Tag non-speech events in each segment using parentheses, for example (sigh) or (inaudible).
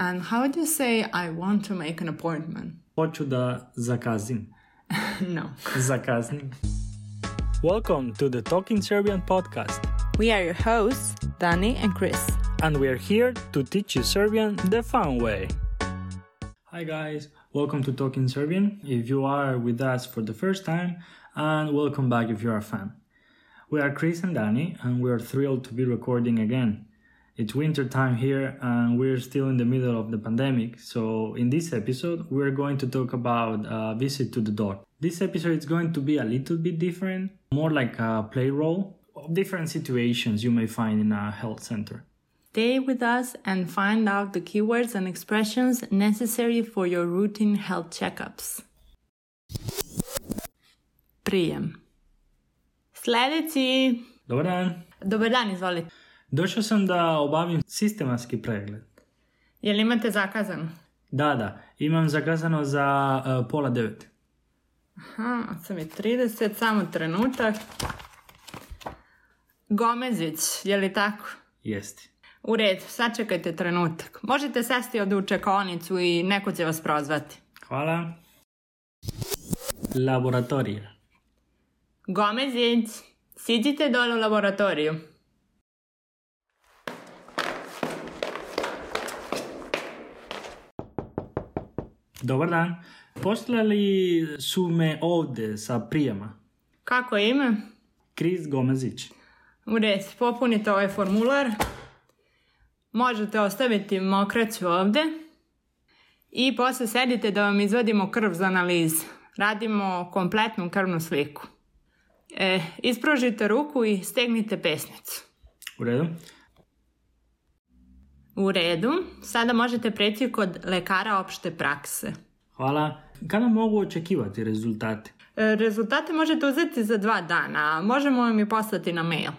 And how would you say I want to make an appointment? Hoću da zakazim. (laughs) no. Zakaznim. Welcome to the Talking Serbian podcast. We are your hosts, Dani and Chris. And we are here to teach you Serbian the fun way. Hi guys, welcome to Talking Serbian. If you are with us for the first time, and welcome back if you are a fan. We are Chris and Dani, and we are thrilled to be recording again. It's winter time here and we're still in the middle of the pandemic. So in this episode, we're going to talk about a visit to the doctor. This episode is going to be a little bit different, more like a play role of different situations you may find in a health center. Stay with us and find out the keywords and expressions necessary for your routine health checkups. Prijem. Sljedeći. Dobar dan. Dobar dan, izvolite. Došao sam da obavim sistematski pregled. Je li imate zakazano? Da, da. Imam zakazano za uh, pola devet. Aha, sam je 30, samo trenutak. Gomezić, je li tako? Jesti. U redu, sačekajte trenutak. Možete sesti od u čekonicu i neko će vas prozvati. Hvala. Laboratorija. Gomezić, siđite dole u laboratoriju. Dobar dan. Poslali su me ovdje sa prijema. Kako je ime? Kris Gomezić. U redu, popunite ovaj formular. Možete ostaviti mokraću ovdje. I posle sedite da vam izvadimo krv za analizu. Radimo kompletnu krvnu sliku. E, ispružite ruku i stegnite pesnicu. U redu. U redu. Sada možete preći kod lekara opšte prakse. Hvala. Kada mogu očekivati rezultate? E, rezultate možete uzeti za dva dana, a možemo vam i poslati na mail.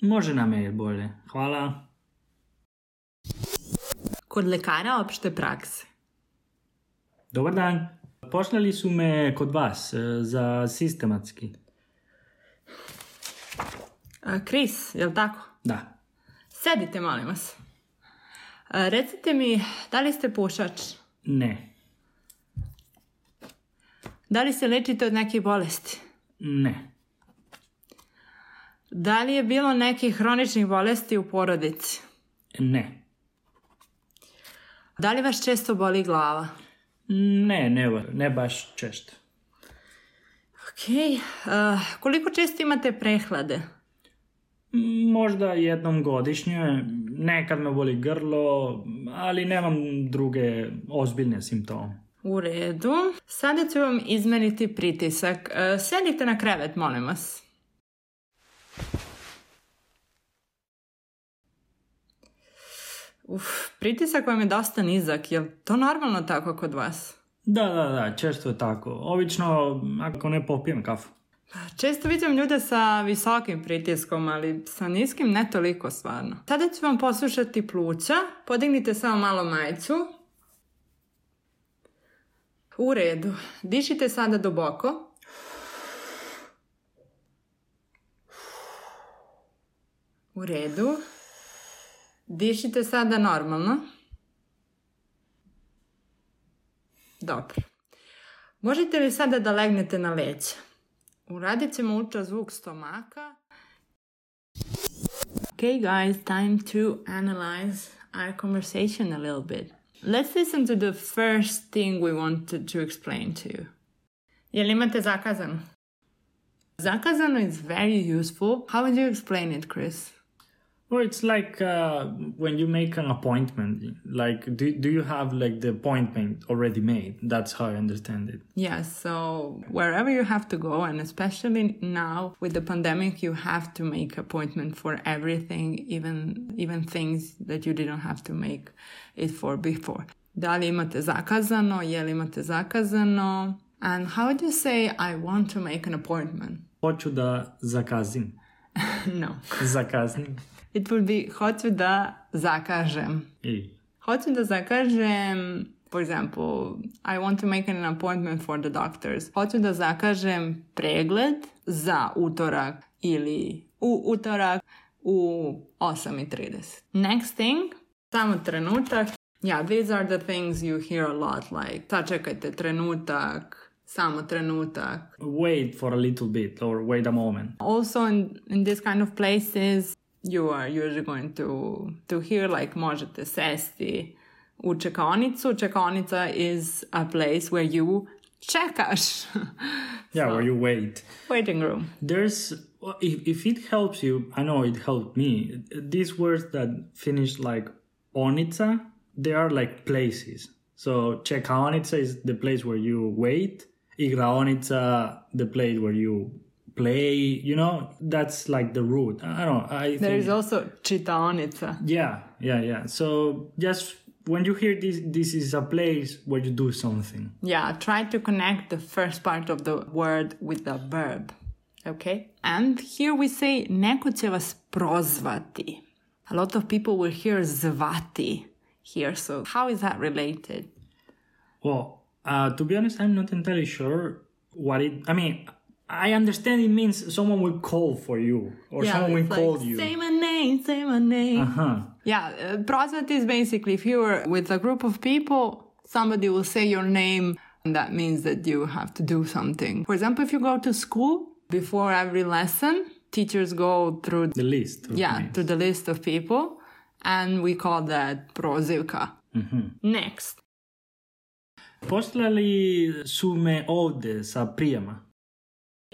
Može na mail bolje. Hvala. Kod lekara opšte prakse. Dobar dan. Poslali su me kod vas e, za sistematski. A, Chris, je li tako? Da. Sedite, molim vas. Recite mi, da li ste pušač? Ne. Da li se lečite od nekih bolesti? Ne. Da li je bilo nekih hroničnih bolesti u porodici? Ne. Da li vas često boli glava? Ne, ne, ne baš često. Ok. A, koliko često imate prehlade? Možda jednom godišnje, nekad me boli grlo, ali nemam druge ozbiljne simptome. U redu. Sada ću vam izmeriti pritisak. E, Sedite na krevet, molim vas. Uf, pritisak vam je dosta nizak. Je li to normalno tako kod vas? Da, da, da, često je tako. Obično, ako ne popijem kafu. Često vidim ljude sa visokim pritiskom, ali sa niskim ne toliko stvarno. Sada ću vam poslušati pluća. Podignite samo malo majicu. U redu. Dišite sada duboko. U redu. Dišite sada normalno. Dobro. Možete li sada da legnete na leđa? Stomaka. Okay guys, time to analyze our conversation a little bit. Let's listen to the first thing we wanted to explain to you. Jel imate zakazano? Zakazano is very useful. How would you explain it, Chris? Well, it's like uh, when you make an appointment. Like, do, do you have like the appointment already made? That's how I understand it. Yes, so wherever you have to go, and especially now with the pandemic, you have to make appointment for everything, even even things that you didn't have to make it for before. Da li imate zakazano? Je li imate zakazano? And how would you say I want to make an appointment? Hoću da zakazim. (laughs) no. Zakaznim. It would be hoću da zakažem. I. Hoću da zakažem, for example, I want to make an appointment for the doctors. Hoću da zakažem pregled za utorak ili u utorak u 8.30. Next thing, samo trenutak, Yeah, these are the things you hear a lot, like sačekajte trenutak, samo trenutak. Wait for a little bit or wait a moment. Also, in, in this kind of places, you are usually going to, to hear like možete sesti u čekaonicu. Čekaonica is a place where you čekaš. Yeah, where you wait. Waiting room. There's if, if it helps you, I know it helped me. These words that finish like onica, they are like places. So čekaonica is the place where you wait. Igraonica, the place where you play. You know, that's like the root. I don't know. I There is also čitaonica. yeah, yeah, yeah. So just when you hear this, this is a place where you do something. Yeah, try to connect the first part of the word with the verb. Okay? And here we say neko će vas prozvati. A lot of people will hear zvati here. So how is that related? Well, uh, to be honest, I'm not entirely sure what it. I mean, I understand it means someone will call for you or someone will like, call you. Say my name, say my name. Uh-huh. Yeah, uh, is basically if you're with a group of people, somebody will say your name, and that means that you have to do something. For example, if you go to school, before every lesson, teachers go through The list. yeah, names. to the list of people, and we call that prozivka. Next. Poslali su me ovde sa prijema.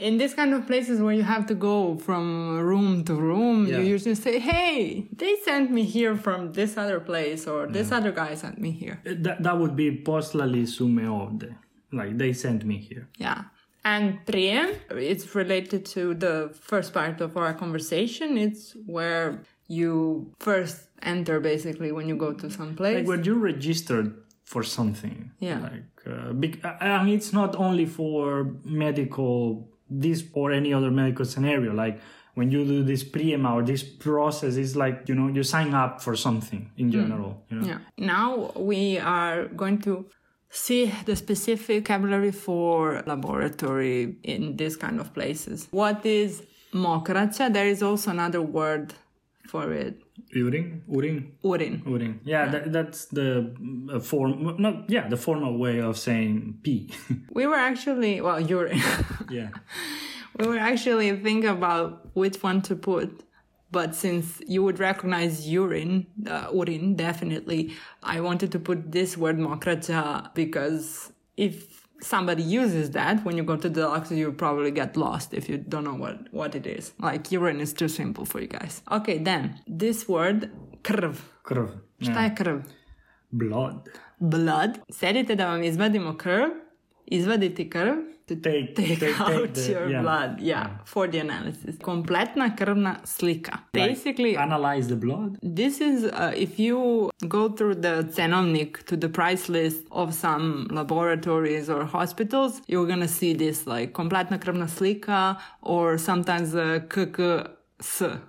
In this kind of places where you have to go from room to room, Yeah. you usually say, Hey, they sent me here from this other place, or this other guy sent me here. That, that would be poslali su me ovde. Like they sent me here. Yeah. And prijem, it's related to the first part of our conversation. It's where you first enter basically when you go to some place. Like when you registered for something. Yeah. Like, uh, bec- I mean, it's not only for medical, this or any other medical scenario. Like when you do this prima or this process, it's like, you know, you sign up for something in hmm. general. You know? Yeah. Now we are going to see the specific vocabulary for laboratory in this kind of places. What is mokraća? There is also another word for it. Urin, urin, Urin. urin. Yeah, That, that's the uh, form. No, yeah, the formal way of saying pee. (laughs) We were actually, well, urine. (laughs) yeah. we were actually thinking about which one to put. But since you would recognize urine, uh, urin, definitely, I wanted to put this word mokraća because if somebody uses that when you go to the doctor, you probably get lost if you don't know what, what it is. Like urine is too simple for you guys. Okay, then this word, krv. Krv. Šta je krv? Blood. Blood. Sedite da vam izvadimo krv, izvaditi krv, to Take- take, take- out take the- your yeah. blood, yeah, for the analysis. Kompletna krvna slika. Like, Basically, analyze the blood. this is uh, if you go through the cenovnik to the price list of some laboratories or hospitals, you're gonna see this like kompletna krvna slika or sometimes uh, KKS.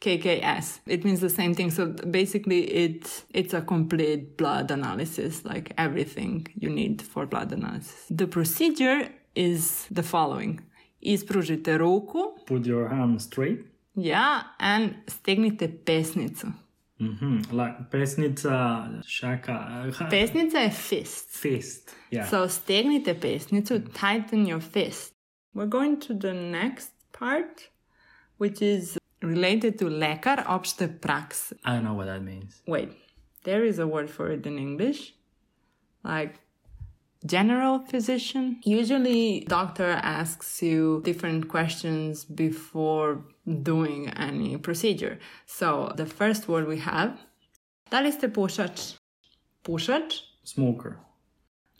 KKS. It means the same thing. So basically, it's it's a complete blood analysis, like everything you need for blood analysis. The procedure is the following: ispružite ruku, Put your hand straight. yeah, and stegnite pesnicu. hmm Like pesnica, šaka, uh, (laughs) Pesnica je fist. fist. Yeah. So stegnite pesnicu, tighten your fist. We're going to the next part, which is related to lekar opšte prakse. I don't know what that means. Wait, there is a word for it in English. Like general physician. Usually doctor asks you different questions before doing any procedure. So the first word we have, da li ste pušač? Pušač? Smoker.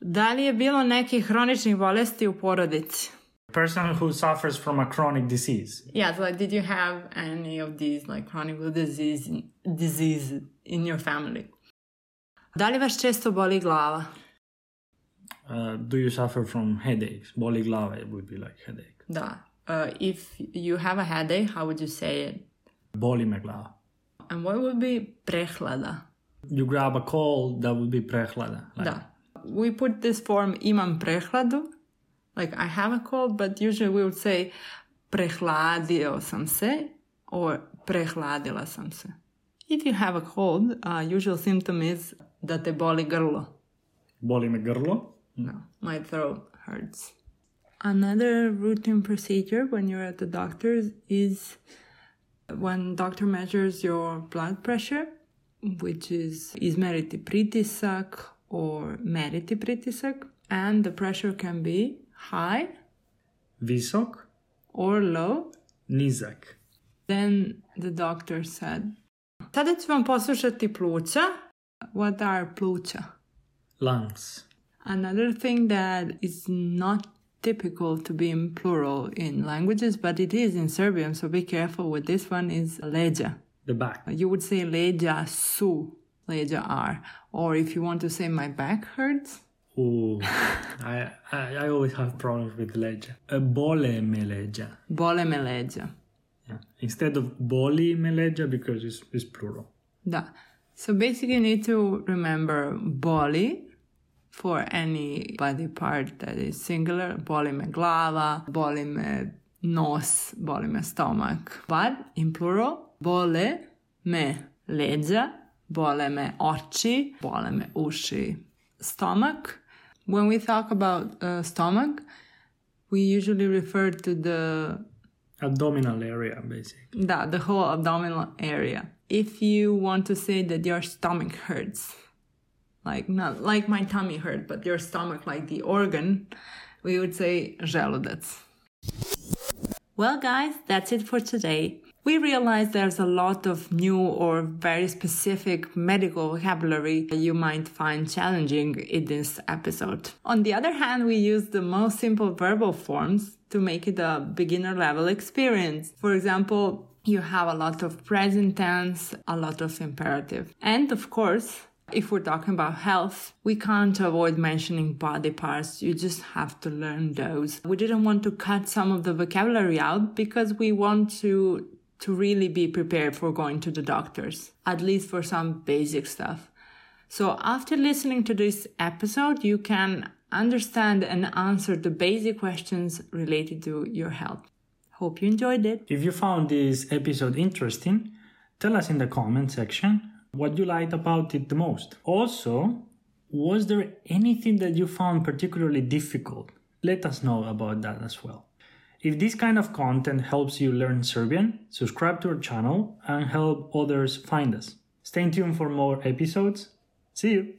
Da li je bilo nekih hroničnih bolesti u porodici? Person who suffers from a chronic disease. Yeah, so like, did you have any of these like chronic disease disease in your family? Da li vas često boli glava? Uh, do you suffer from headaches? Boli glava it would be like headache. Da. Uh, if you have a headache, how would you say it? Boli me glava. And what would be prehlada? You grab a cold, that would be prehlada. Like, Da. We put this form imam prehladu. Like I have a cold, but usually we would say prehladio sam se or prehladila sam se. If you have a cold, uh, usual symptom is da te boli grlo. Boli me grlo? No, my throat hurts. Another routine procedure when you're at the doctor's is when doctor measures your blood pressure, which is izmeriti pritisak or meriti pritisak, and the pressure can be high Visok? or low. Nizak. Then the doctor said, Sada ću vam poslušati pluća. What are pluća? Lungs. Another thing that is not typical to be in plural in languages, but it is in Serbian, so be careful with this one, is leđa. The back. You would say leđa su, leđa are. Or if you want to say my back hurts, Ooh, I, I I always have problems with leđa. Uh, bole me leđa. bole me leđa. Yeah. Instead of boli me leđa because it's, it's plural. Da. So basically you need to remember boli for any body part that is singular. Boli me glava, boli me nos, boli me stomach. But in plural, bole me leđa, bole me oči, bole me uši. Stomach. When we talk about uh, stomach, we usually refer to the Abdominal area, basically. Da, the whole abdominal area. If you want to say that your stomach hurts, like not like my tummy hurt, but your stomach, like the organ, we would say želudac. Well, guys, that's it for today. We realize there's a lot of new or very specific medical vocabulary that you might find challenging in this episode. On the other hand, we use the most simple verbal forms to make it a beginner level experience. For example, you have a lot of present tense, a lot of imperative. And of course, if we're talking about health, we can't avoid mentioning body parts. You just have to learn those. We didn't want to cut some of the vocabulary out because we want to to really be prepared for going to the doctors, at least for some basic stuff. So after listening to this episode, you can understand and answer the basic questions related to your health. Hope you enjoyed it. If you found this episode interesting, tell us in the comment section what you liked about it the most. Also, was there anything that you found particularly difficult? Let us know about that as well. If this kind of content helps you learn Serbian, subscribe to our channel and help others find us. Stay tuned for more episodes. See you!